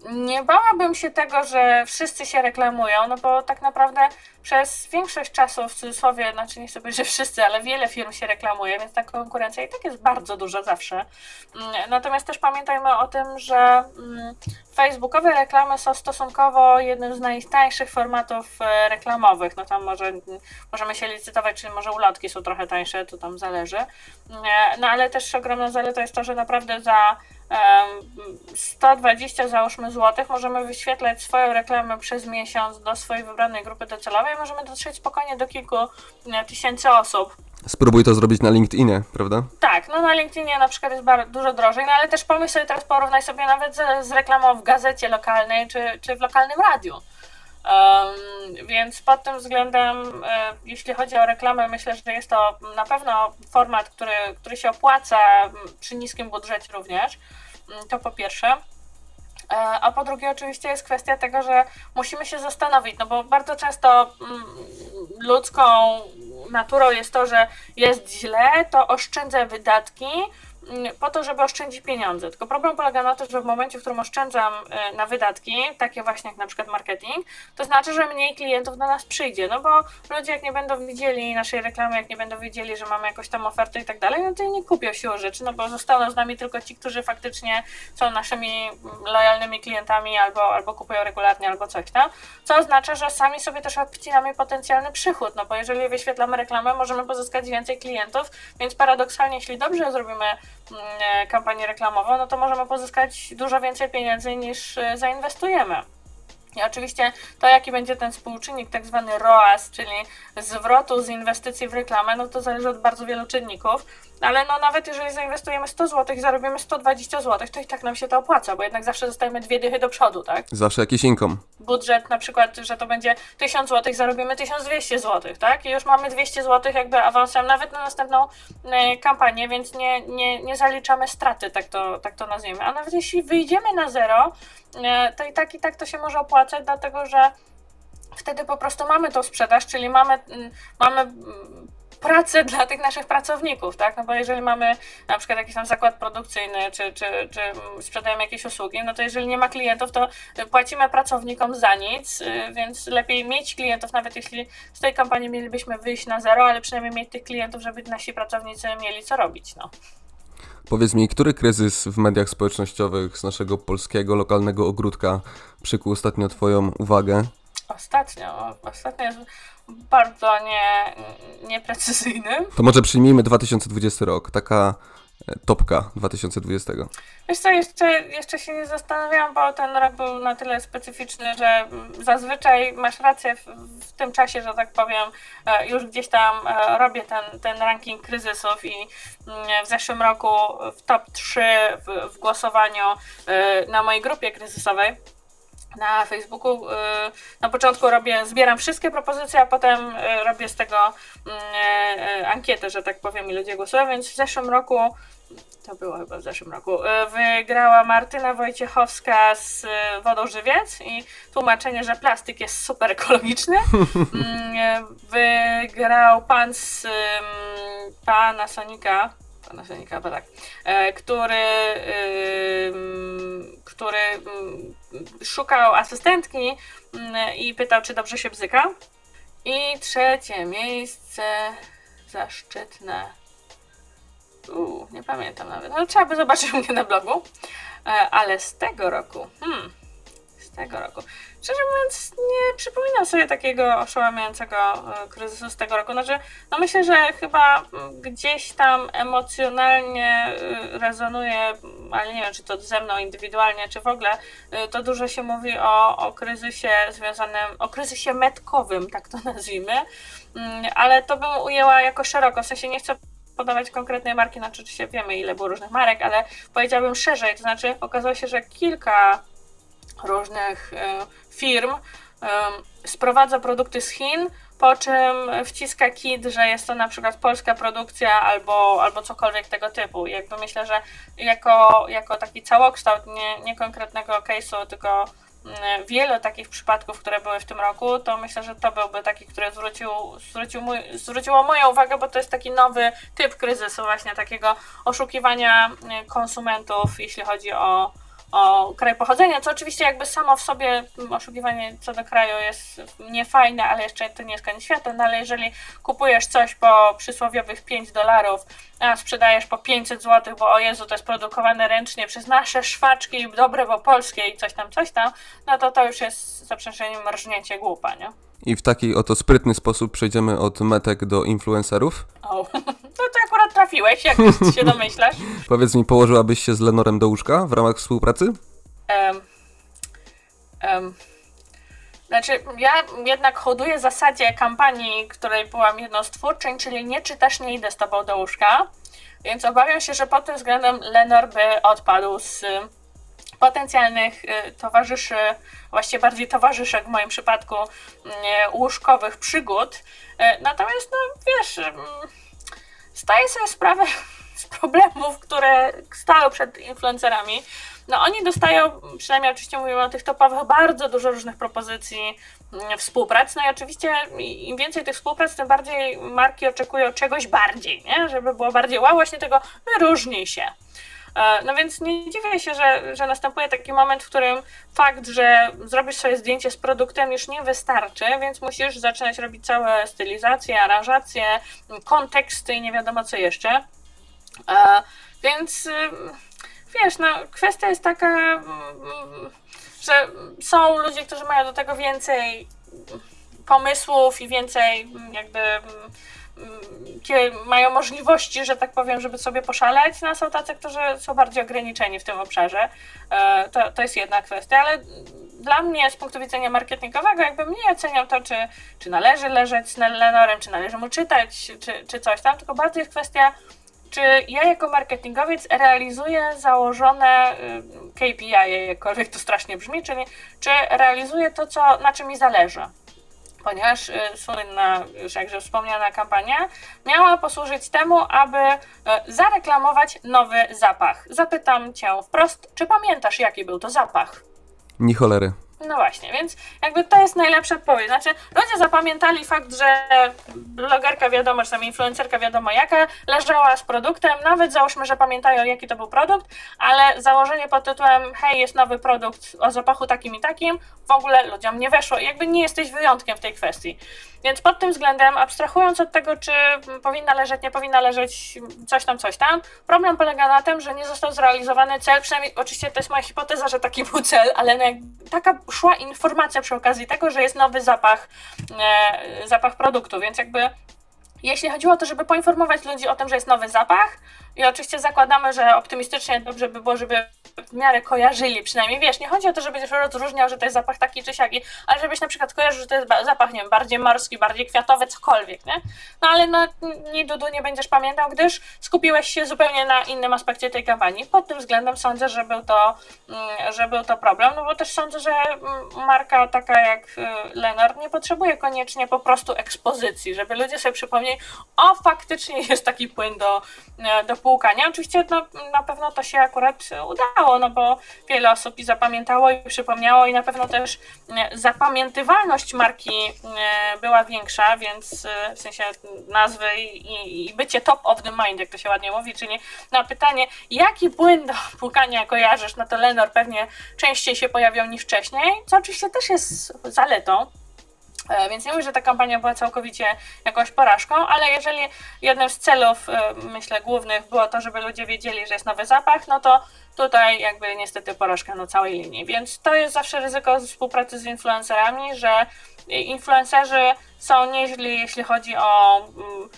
Nie bałabym się tego, że wszyscy się reklamują, no bo tak naprawdę przez większość czasu, w cudzysłowie, znaczy nie chcę powiedzieć, że wszyscy, ale wiele firm się reklamuje, więc ta konkurencja i tak jest bardzo duża zawsze. Mm, natomiast też pamiętajmy o tym, że mm, facebookowe reklamy są stosunkowo jednym z najtańszych formatów e, reklamowych. No tam może możemy się licytować, czyli może ulotki są trochę tańsze, to tam zależy. Mm, e, no ale też ogromna zaleta jest to, że naprawdę za 120 załóżmy złotych możemy wyświetlać swoją reklamę przez miesiąc do swojej wybranej grupy docelowej. Możemy dotrzeć spokojnie do kilku e, tysięcy osób. Spróbuj to zrobić na LinkedInie, prawda? Tak, no na LinkedInie na przykład jest bardzo, dużo drożej, no ale też pomyśl sobie teraz, porównaj sobie nawet z, z reklamą w gazecie lokalnej czy, czy w lokalnym radiu. Um, więc pod tym względem, e, jeśli chodzi o reklamę, myślę, że jest to na pewno format, który, który się opłaca przy niskim budżecie również. Mm, to po pierwsze. E, a po drugie, oczywiście jest kwestia tego, że musimy się zastanowić, no bo bardzo często mm, ludzką naturą jest to, że jest źle, to oszczędzę wydatki, po to, żeby oszczędzić pieniądze. Tylko problem polega na tym, że w momencie, w którym oszczędzam y, na wydatki, takie właśnie jak na przykład marketing, to znaczy, że mniej klientów do nas przyjdzie. No bo ludzie jak nie będą widzieli naszej reklamy, jak nie będą wiedzieli, że mamy jakąś tam ofertę i tak dalej, no to nie kupią siłą rzeczy, no bo zostaną z nami tylko ci, którzy faktycznie są naszymi lojalnymi klientami albo, albo kupują regularnie, albo coś tam. Co oznacza, że sami sobie też odcinamy potencjalny przychód, no bo jeżeli wyświetlamy reklamę, możemy pozyskać więcej klientów, więc paradoksalnie, jeśli dobrze zrobimy Mm, kampanię reklamową, no to możemy pozyskać dużo więcej pieniędzy niż e, zainwestujemy. I oczywiście to, jaki będzie ten współczynnik, tak zwany ROAS, czyli zwrotu z inwestycji w reklamę, no to zależy od bardzo wielu czynników, ale no nawet jeżeli zainwestujemy 100 zł i zarobimy 120 zł, to i tak nam się to opłaca, bo jednak zawsze zostajemy dwie dychy do przodu, tak? Zawsze jakiś income. Budżet na przykład, że to będzie 1000 zł, zarobimy 1200 zł, tak? I już mamy 200 zł jakby awansem nawet na następną y, kampanię, więc nie, nie, nie zaliczamy straty, tak to, tak to nazwijmy. A nawet jeśli wyjdziemy na zero, y, to i tak i tak to się może opłacać, dlatego że wtedy po prostu mamy tą sprzedaż, czyli mamy, y, mamy pracę dla tych naszych pracowników, tak? No bo jeżeli mamy na przykład jakiś tam zakład produkcyjny, czy, czy, czy sprzedajemy jakieś usługi, no to jeżeli nie ma klientów, to płacimy pracownikom za nic, y, więc lepiej mieć klientów, nawet jeśli z tej kampanii mielibyśmy wyjść na zero, ale przynajmniej mieć tych klientów, żeby nasi pracownicy mieli co robić, no. Powiedz mi, który kryzys w mediach społecznościowych z naszego polskiego lokalnego ogródka przykuł ostatnio Twoją uwagę? Ostatnio, ostatnio jest bardzo nie, nieprecyzyjny. To może przyjmijmy 2020 rok, taka e, topka 2020. Wiesz co, jeszcze, jeszcze się nie zastanawiałam, bo ten rok był na tyle specyficzny, że zazwyczaj masz rację w, w tym czasie, że tak powiem, e, już gdzieś tam e, robię ten, ten ranking kryzysów i mm, w zeszłym roku w top 3 w, w głosowaniu na mojej grupie kryzysowej na Facebooku. Y, na początku robię, zbieram wszystkie propozycje, a potem y, robię z tego mm, y, ankietę, że tak powiem, i ludzie głosują, więc w zeszłym roku to było chyba w zeszłym roku, wygrała Martyna Wojciechowska z Wodą Żywiec i tłumaczenie, że plastik jest super ekologiczny. Mm, wygrał pan z pana Sonika, pana Sonika, bo tak, e, który który szukał asystentki mm, i pytał, czy dobrze się bzyka. I trzecie miejsce zaszczytne. Uuu, nie pamiętam nawet. No, trzeba by zobaczyć mnie na blogu. E, ale z tego roku. Hmm, tego roku. Szczerze mówiąc, nie przypominam sobie takiego oszałamiającego e, kryzysu z tego roku. Znaczy, no myślę, że chyba gdzieś tam emocjonalnie e, rezonuje, ale nie wiem, czy to ze mną indywidualnie, czy w ogóle, e, to dużo się mówi o, o kryzysie związanym, o kryzysie metkowym, tak to nazwijmy, mm, ale to bym ujęła jako szeroko, w sensie nie chcę podawać konkretnej marki, znaczy oczywiście wiemy ile było różnych marek, ale powiedziałabym szerzej, to znaczy okazało się, że kilka różnych firm sprowadza produkty z Chin, po czym wciska kit, że jest to na przykład polska produkcja albo, albo cokolwiek tego typu. Jakby myślę, że jako, jako taki całokształt, nie, nie konkretnego case'u, tylko mm, wiele takich przypadków, które były w tym roku, to myślę, że to byłby taki, który zwrócił, zwrócił mój, zwróciło moją uwagę, bo to jest taki nowy typ kryzysu, właśnie takiego oszukiwania mm, konsumentów, jeśli chodzi o, o kraj pochodzenia, co oczywiście jakby samo w sobie oszukiwanie co do kraju jest niefajne, ale jeszcze to nie jest koniec świata, no ale jeżeli kupujesz coś po przysłowiowych 5 dolarów, a sprzedajesz po 500 zł, bo o Jezu, to jest produkowane ręcznie przez nasze szwaczki, dobre, bo polskie i coś tam, coś tam, no to to już jest za przeproszeniem rżnięcie głupa, nie? I w taki oto sprytny sposób przejdziemy od metek do influencerów. O, no akurat trafiłeś, jak się domyślasz. Powiedz mi, położyłabyś się z Lenorem do łóżka w ramach współpracy? Um, um, znaczy, ja jednak hoduję zasadzie kampanii, której byłam jedną z twórczyń, czyli nie czytasz, nie idę z tobą do łóżka. Więc obawiam się, że pod tym względem Lenor by odpadł z potencjalnych y, towarzyszy, właściwie bardziej towarzyszek w moim przypadku, y, łóżkowych przygód. Y, natomiast, no wiesz, zdaję sobie sprawę z problemów, które stały przed influencerami. No oni dostają, przynajmniej oczywiście mówimy o tych topowych, bardzo dużo różnych propozycji współprac. No i oczywiście im więcej tych współprac, tym bardziej marki oczekują czegoś bardziej, nie? Żeby było bardziej wow, właśnie tego wyróżnij się. E, no więc nie dziwię się, że, że następuje taki moment, w którym fakt, że zrobisz sobie zdjęcie z produktem już nie wystarczy, więc musisz zaczynać robić całe stylizacje, aranżacje, konteksty i nie wiadomo co jeszcze. E, więc wiesz, no kwestia jest taka, że są ludzie, którzy mają do tego więcej pomysłów i więcej jakby mają możliwości, że tak powiem, żeby sobie poszaleć, no są tacy, którzy są bardziej ograniczeni w tym obszarze. E, to, to jest jedna kwestia, ale dla mnie z punktu widzenia marketingowego jakby mniej oceniam to, czy, czy należy leżeć z Lenorem, czy należy mu czytać, czy, czy coś tam, tylko bardziej jest kwestia czy ja jako marketingowiec realizuję założone y, KPI, jakkolwiek to strasznie brzmi, czyli czy realizuję to, co, na czym mi zależy ponieważ y, słynna, już jakże wspomniana kampania miała posłużyć temu, aby y, zareklamować nowy zapach. Zapytam Cię wprost, czy pamiętasz, jaki był to zapach? Ni cholery. No właśnie, więc jakby to jest najlepsza odpowiedź. Znaczy, ludzie zapamiętali fakt, że blogerka wiadomo, czy tam influencerka wiadomo jaka, leżała z produktem, nawet załóżmy, że pamiętają jaki to był produkt, ale założenie pod tytułem hej, jest nowy produkt o zapachu takim i takim, w ogóle ludziom nie weszło jakby nie jesteś wyjątkiem w tej kwestii. Więc pod tym względem, abstrahując od tego, czy powinna leżeć, nie powinna leżeć, coś tam, coś tam, problem polega na tym, że nie został zrealizowany cel, przynajmniej oczywiście to jest moja hipoteza, że taki był cel, ale no taka szła informacja przy okazji tego, że jest nowy zapach, e, zapach produktu, więc jakby jeśli chodziło o to, żeby poinformować ludzi o tym, że jest nowy zapach, i oczywiście zakładamy, że optymistycznie dobrze by było, żeby w miarę kojarzyli, przynajmniej wiesz, nie chodzi o to, żebyś rozróżniał, że to jest zapach taki czy siaki, ale żebyś na przykład kojarzył, że to jest zapach, nie wiem, bardziej morski, bardziej kwiatowy, cokolwiek, nie? No ale no, ni Dudu nie będziesz pamiętał, gdyż skupiłeś się zupełnie na innym aspekcie tej kampanii. Pod tym względem sądzę, że był to, mm, że był to problem, no bo też sądzę, że mm, marka taka jak y, Leonard nie potrzebuje koniecznie po prostu ekspozycji, żeby ludzie sobie przypomnieli, o faktycznie jest taki płyn do, y, do spłukania. Oczywiście no, na pewno to się akurat udało, no bo wiele osób i zapamiętało i przypomniało i na pewno też e, zapamiętywalność marki e, była większa, więc e, w sensie nazwy i, i bycie top of the mind, jak to się ładnie mówi, czyli na pytanie, jaki płyn do płukania kojarzysz, no to Lenor pewnie częściej się pojawiał niż wcześniej, co oczywiście też jest zaletą, więc nie mówię, że ta kampania była całkowicie jakąś porażką, ale jeżeli jednym z celów, e, myślę, głównych było to, żeby ludzie wiedzieli, że jest nowy zapach, no to tutaj jakby niestety porażka na całej linii. Więc to jest zawsze ryzyko współpracy z influencerami, że influencerzy są nieźli, jeśli chodzi o mm,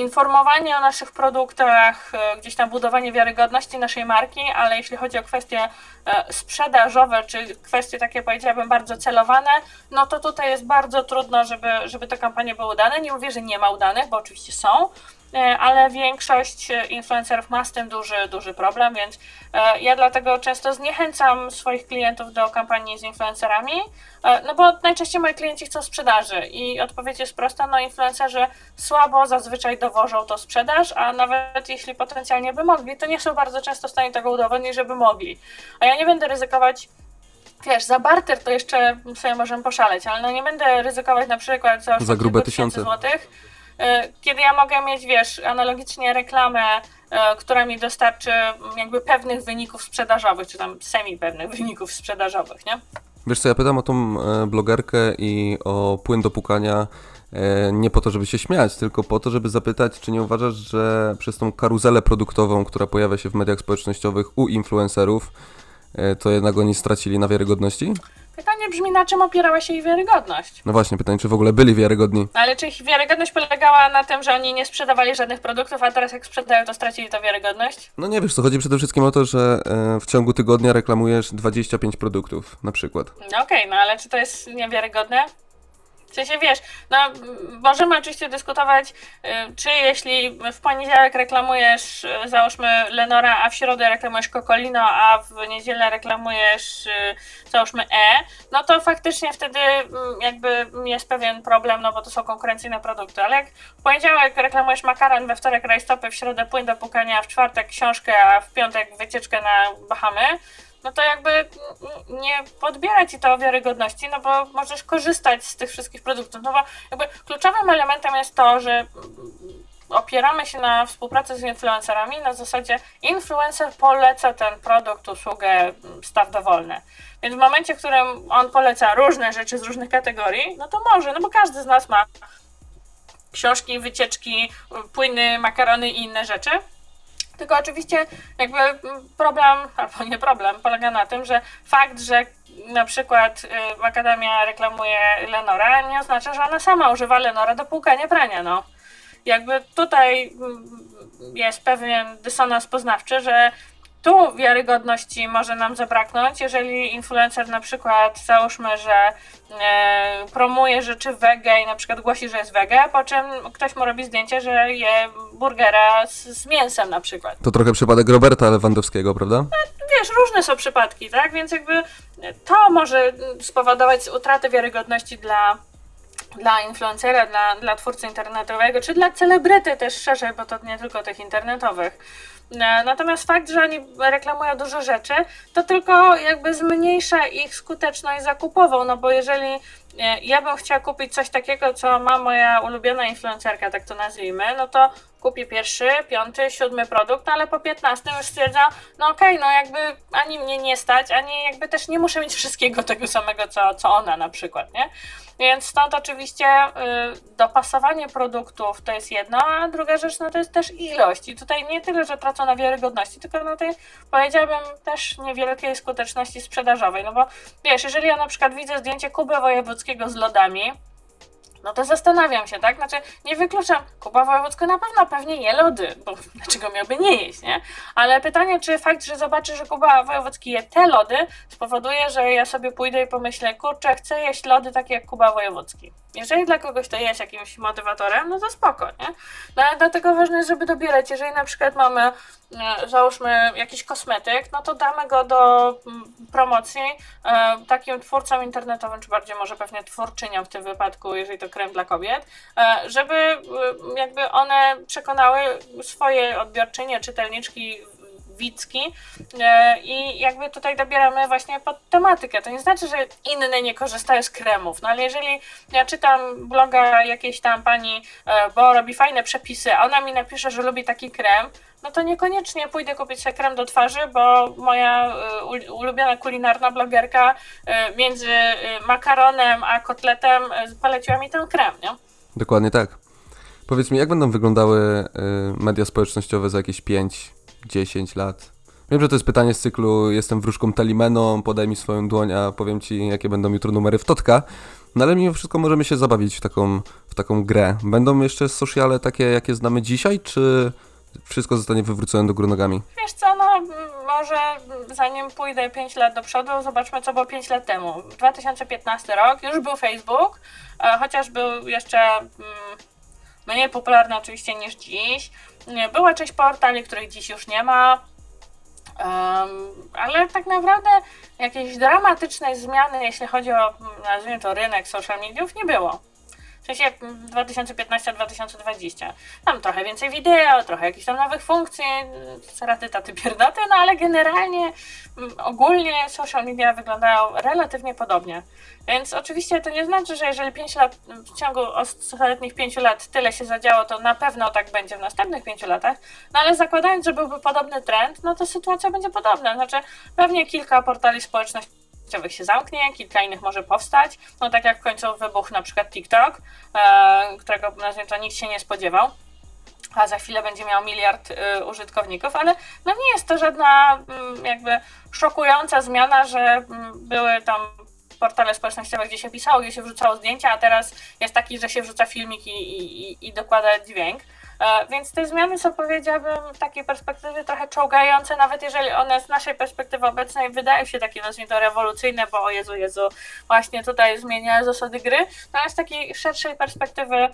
informowanie o naszych produktach, e, gdzieś tam budowanie wiarygodności naszej marki, ale jeśli chodzi o kwestie e, sprzedażowe, czy kwestie takie powiedziałabym bardzo celowane, no to tutaj jest bardzo trudno, żeby, żeby te kampanie były udane. Nie mówię, że nie ma udanych, bo oczywiście są, ale większość influencerów ma z tym duży, duży problem, więc e, ja dlatego często zniechęcam swoich klientów do kampanii z influencerami, e, no bo najczęściej moi klienci chcą sprzedaży i odpowiedź jest prosta, no influencerzy słabo zazwyczaj dowożą to sprzedaż, a nawet jeśli potencjalnie by mogli, to nie są bardzo często w stanie tego udowodnić, żeby mogli. A ja nie będę ryzykować wiesz, za barter to jeszcze sobie możemy poszaleć, ale no nie będę ryzykować na przykład za, za grube tysiące złotych, e, kiedy ja mogę mieć, wiesz, analogicznie reklamę, e, która mi dostarczy jakby pewnych wyników sprzedażowych, czy tam semi pewnych wyników sprzedażowych, nie? Wiesz co, ja pytam o tą e, blogerkę i o płyn do pukania e, nie po to, żeby się śmiać, tylko po to, żeby zapytać, czy nie uważasz, że przez tą karuzelę produktową, która pojawia się w mediach społecznościowych u influencerów, e, to jednak oni stracili na wiarygodności? Pytanie brzmi, na czym opierała się ich wiarygodność? No właśnie, pytanie, czy w ogóle byli wiarygodni? Ale czy ich wiarygodność polegała na tym, że oni nie sprzedawali żadnych produktów, a teraz jak sprzedają, to stracili to wiarygodność? No nie wiesz, co chodzi przede wszystkim o to, że e, w ciągu tygodnia reklamujesz 25 produktów na przykład. No okej, no ale czy to jest niewiarygodne? W sensie wiesz, no możemy oczywiście dyskutować, y, czy jeśli w poniedziałek reklamujesz, y, załóżmy Lenora, a w środę reklamujesz Kokolino, a w niedzielę reklamujesz, y, załóżmy E, no to faktycznie wtedy mm, jakby jest pewien problem, no bo to są konkurencyjne produkty, ale jak w poniedziałek reklamujesz makaron, we wtorek rajstopy, w środę płyn do pukania, w czwartek książkę, a w piątek wycieczkę na Bahamy, no to jakby nie podbiera ci to wiarygodności, no bo możesz korzystać z tych wszystkich produktów. No bo jakby kluczowym elementem jest to, że opieramy się na współpracy z influencerami na zasadzie influencer poleca ten produkt, usługę, staw dowolny. Więc w momencie, w którym on poleca różne rzeczy z różnych kategorii, no to może, no bo każdy z nas ma książki, wycieczki, płyny, makarony i inne rzeczy. Tylko oczywiście jakby problem, albo nie problem, polega na tym, że fakt, że na przykład y, Akademia reklamuje Lenora, nie oznacza, że ona sama używa Lenora do płukania prania, no. Jakby tutaj mm, jest pewien dysonans poznawczy, że tu wiarygodności może nam zabraknąć, jeżeli influencer na przykład załóżmy, że e, promuje rzeczy wege i na przykład głosi, że jest wege, po czym ktoś mu robi zdjęcie, że je burgera z, z mięsem na przykład. To trochę przypadek Roberta Lewandowskiego, prawda? Wiesz, różne są przypadki, tak? Więc jakby to może spowodować utratę wiarygodności dla dla influencera, dla, dla twórcy internetowego, czy dla celebryty też szerzej, bo to nie tylko tych internetowych. E, Natomiast fakt, że oni reklamują dużo rzeczy, to tylko jakby zmniejsza ich skuteczność zakupową, no bo jeżeli e, ja bym chciała kupić coś takiego, co ma moja ulubiona influencerka, tak to nazwijmy, no to kupię pierwszy, piąty, siódmy produkt, ale po piętnastym już stwierdzam, no okej, no jakby ani mnie nie stać, ani jakby też nie muszę mieć wszystkiego tego samego, co, co ona na przykład, nie? Więc stąd oczywiście y, dopasowanie produktów to jest jedno, a druga rzecz no to jest też ilość. I tutaj nie tyle, że tracą na wiarygodności, tylko na tej powiedziałabym też niewielkiej skuteczności sprzedażowej. No bo wiesz, jeżeli ja na przykład widzę zdjęcie Kuby Wojewódzkiego z lodami, no to zastanawiam się, tak? Znaczy, nie wykluczam, Kuba Wojewódzka na pewno pewnie je lody, bo dlaczego miałby nie jeść, nie? Ale pytanie, czy fakt, że zobaczy, że Kuba Wojewódzki je te lody, spowoduje, że ja sobie pójdę i pomyślę, kurczę, chcę jeść lody takie jak Kuba Wojewódzki. Jeżeli dla kogoś to jest jakimś motywatorem, no to spoko, nie? No ale dlatego ważne jest, żeby dobierać. Jeżeli na przykład mamy, załóżmy, jakiś kosmetyk, no to damy go do mm, promocji e, takim twórcom internetowym, czy bardziej może pewnie twórczyniom w tym wypadku, jeżeli to krem dla kobiet, e, żeby e, jakby one przekonały swoje odbiorczynie, czytelniczki, widzki e, i jakby tutaj dobieramy właśnie pod tematykę. To nie znaczy, że inne nie korzystają z kremów, no ale jeżeli ja czytam bloga jakiejś tam pani, e, bo robi fajne przepisy, a ona mi napisze, że lubi taki krem, no to niekoniecznie pójdę kupić sobie krem do twarzy, bo moja ul- ulubiona kulinarna blogerka e, między e, makaronem a kotletem poleciła mi ten krem, nie? Dokładnie tak. Powiedz mi, jak będą wyglądały y, media społecznościowe za jakieś 5-10 lat? Wiem, że to jest pytanie z cyklu jestem wróżką Talimeną, podaj mi swoją dłoń, a powiem ci, jakie będą jutro numery w Totka. No ale mimo wszystko możemy się zabawić w taką, w taką grę. Będą jeszcze sociale takie, jakie znamy dzisiaj, czy wszystko zostanie wywrócone do góry nogami? Wiesz co, no może zanim pójdę 5 lat do przodu, zobaczmy co było 5 lat temu. 2015 rok, już był Facebook, e, chociaż był jeszcze mm, mniej popularny oczywiście niż dziś. Była część portali, których dziś już nie ma. Em, ale tak naprawdę jakiejś dramatycznej zmiany, jeśli chodzi o, mm, nazwijmy to, rynek social mediów, nie było. W sensie jak 2015-2020. Tam trochę więcej wideo, trochę jakichś tam nowych funkcji, saraty, taty, pierdaty, no ale generalnie mm, ogólnie social media wyglądają relatywnie podobnie. Więc oczywiście to nie znaczy, że jeżeli 5 lat, w ciągu ostatnich 5 lat tyle się zadziało, to na pewno tak będzie w następnych 5 latach, no ale zakładając, że byłby podobny trend, no to sytuacja będzie podobna. Znaczy pewnie kilka portali społecznościowych się zamknie, kilka innych może powstać. No tak jak w końcu wybuchł na przykład TikTok, e, którego nazwijmy to nikt się nie spodziewał. A za chwilę będzie miał miliard y, użytkowników, ale no nie jest to żadna y, jakby szokująca zmiana, że y, były tam portale społecznościowe, gdzie się pisało, gdzie się wrzucało zdjęcia, a teraz jest taki, że się wrzuca filmik i, i, i dokłada dźwięk. E, więc te zmiany są, powiedziałabym, w takiej perspektywie trochę czołgające, nawet jeżeli one z naszej perspektywy obecnej wydają się takie, nazwijmy to, rewolucyjne, bo o Jezu, Jezu, właśnie tutaj zmienia zasady gry, no ale z takiej szerszej perspektywy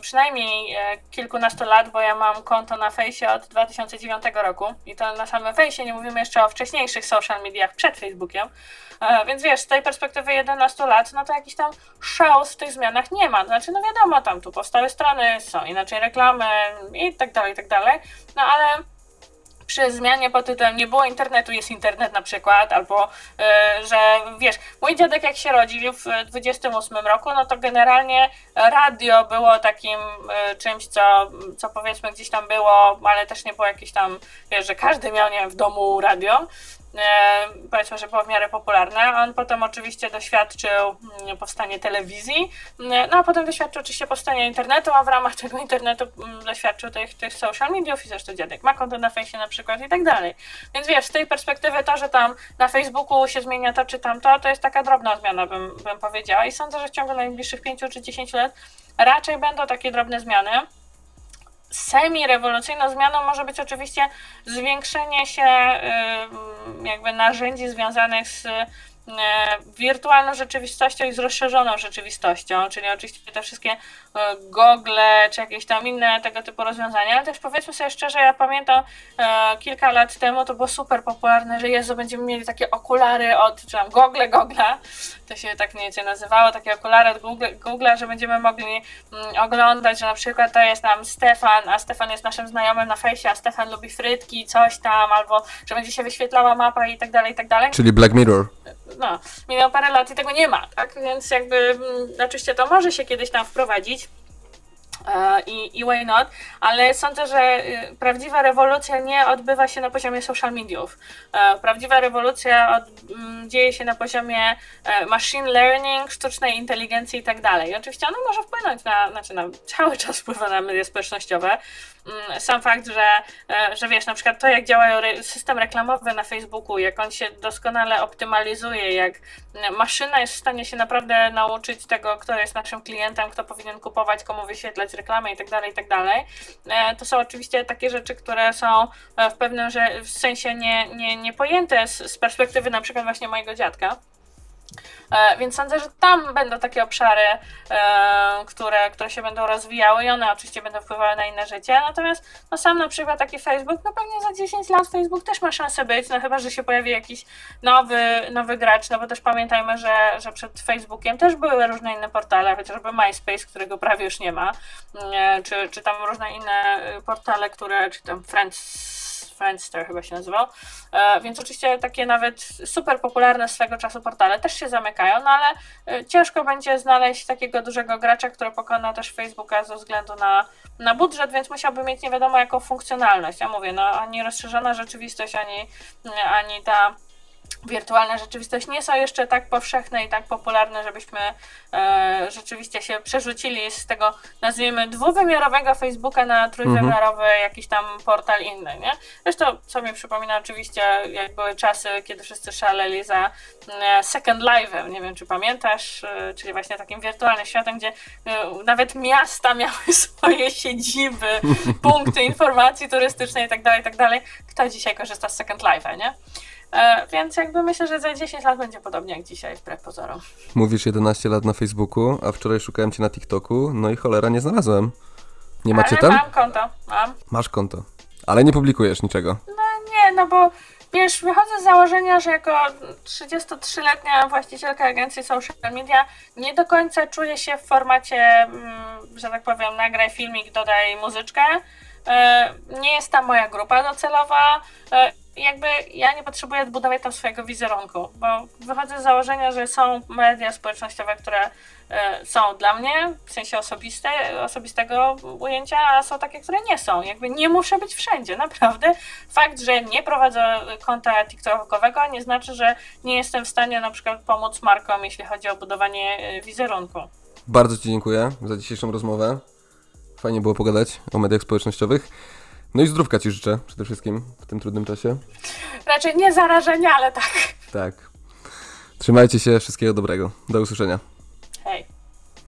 przynajmniej e, kilkunastu lat, bo ja mam konto na fejsie od 2009 roku. I to na samym fejsie, nie mówimy jeszcze o wcześniejszych social mediach przed Facebookiem, e, więc wiesz, z tej perspektywy 11 lat, no to jakiś tam szał w tych zmianach nie ma, znaczy no wiadomo, tam tu powstały strony, są inaczej reklamy i tak dalej, i tak dalej, no ale przy zmianie pod tytułem nie było internetu, jest internet na przykład, albo y, że wiesz, mój dziadek jak się rodził w 28 roku, no to generalnie radio było takim y, czymś, co, co powiedzmy gdzieś tam było, ale też nie było jakieś tam, wiesz, że każdy miał, nie wiem, w domu radio, e, powiedzmy, że było w miarę popularne. On potem oczywiście doświadczył mm, powstania telewizji, mm, no a potem doświadczył oczywiście powstania internetu, a w ramach tego internetu mm, doświadczył tych, tych social mediów i zresztą dziadek ma konto na fejsie na przykład i tak dalej. Więc wiesz, z tej perspektywy to, że tam na Facebooku się zmienia to czy tamto, to jest taka drobna zmiana, bym, bym powiedziała i sądzę, że w ciągu najbliższych 5 czy 10 lat raczej będą takie drobne zmiany semi-rewolucyjną zmianą może być oczywiście zwiększenie się jakby narzędzi związanych z E, wirtualną rzeczywistością i z rozszerzoną rzeczywistością, czyli oczywiście te wszystkie e, gogle, czy jakieś tam inne tego typu rozwiązania, ale też powiedzmy sobie szczerze, ja pamiętam e, kilka lat temu to było super popularne, że Jezu, będziemy mieli takie okulary od, czy tam gogle, gogla, to się tak mniej więcej nazywało, takie okulary od Google, Google'a, że będziemy mogli mm, oglądać, że na przykład to jest tam Stefan, a Stefan jest naszym znajomym na fejsie, a Stefan lubi frytki, coś tam, albo że będzie się wyświetlała mapa i tak dalej, i tak dalej. Czyli Black Mirror no, minęło parę lat i tego nie ma, tak? Więc jakby mm, oczywiście to może się kiedyś tam wprowadzić. I, I why not? Ale sądzę, że y, prawdziwa rewolucja nie odbywa się na poziomie social mediów. E, prawdziwa rewolucja od, mm, dzieje się na poziomie e, machine learning, sztucznej inteligencji i tak dalej. Oczywiście ono może wpłynąć na, znaczy na cały czas wpływa na media społecznościowe, sam fakt, że, e, że wiesz, na przykład to, jak działa system reklamowy na Facebooku, jak on się doskonale optymalizuje, jak maszyna jest w stanie się naprawdę nauczyć tego, kto jest naszym klientem, kto powinien kupować, komu wyświetlać reklamę itd., tak itd., tak e, to są oczywiście takie rzeczy, które są e, w pewnym sensie nie, nie, nie pojęte z, z perspektywy na przykład właśnie mojego dziadka. E, więc sądzę, że tam będą takie obszary, e, które, które się będą rozwijały i one oczywiście będą wpływały na inne życie. Natomiast no sam na przykład taki Facebook, no pewnie za 10 lat Facebook też ma szansę być, no chyba, że się pojawi jakiś nowy, nowy gracz, no bo też pamiętajmy, że, że przed Facebookiem też były różne inne portale, chociażby MySpace, którego prawie już nie ma, e, czy, czy tam różne inne portale, które, czy tam Friends Friendster chyba się nazywał. E, więc oczywiście takie nawet super popularne swego czasu portale też się zamykają, no ale e, ciężko będzie znaleźć takiego dużego gracza, który pokona też Facebooka ze względu na, na budżet, więc musiałby mieć nie wiadomo jaką funkcjonalność. Ja mówię, no ani rozszerzona rzeczywistość, ani, ani ta wirtualna rzeczywistość nie są jeszcze tak powszechne i tak popularne, żebyśmy e, rzeczywiście się przerzucili z tego, nazwijmy, dwuwymiarowego Facebooka na trójwymiarowy mhm. jakiś tam portal inny, nie? Zresztą, co mi przypomina oczywiście, jak były czasy, kiedy wszyscy szaleli za e, Second Live'em, nie wiem, czy pamiętasz, e, czyli właśnie takim wirtualnym światem, gdzie e, nawet miasta miały swoje siedziby, punkty informacji turystycznej i tak dalej, i tak dalej. Kto dzisiaj korzysta z Second Live'a, nie? E, więc jakby myślę, że za 10 lat będzie podobnie jak dzisiaj, wbrew pozorom. Mówisz 11 lat na Facebooku, a wczoraj szukałem cię na TikToku, no i cholera nie znalazłem. Nie macie Ale tam? mam konto, mam. Masz konto, ale nie publikujesz niczego. No nie, no bo Wiesz, wychodzę z założenia, że jako 33-letnia właścicielka agencji social media nie do końca czuję się w formacie, mm, że tak powiem, nagraj filmik, dodaj muzyczkę. E, Nie jest tam moja grupa docelowa. E, Jakby ja nie potrzebuję budować tam swojego wizerunku, bo wychodzę z założenia, że są media społecznościowe, które e, są dla mnie, w sensie osobiste, osobistego ujęcia, a są takie, które nie są. Jakby nie muszę być wszędzie, naprawdę. Fakt, że nie prowadzę konta TikTokowego nie znaczy, że nie jestem w stanie na przykład pomóc markom, jeśli chodzi o budowanie e, wizerunku. Bardzo Ci dziękuję za dzisiejszą rozmowę. Fajnie było pogadać o mediach społecznościowych. No i zdrówka Ci życzę przede wszystkim w tym trudnym czasie. Raczej nie zarażenia, ale tak. Tak. Trzymajcie się, wszystkiego dobrego. Do usłyszenia.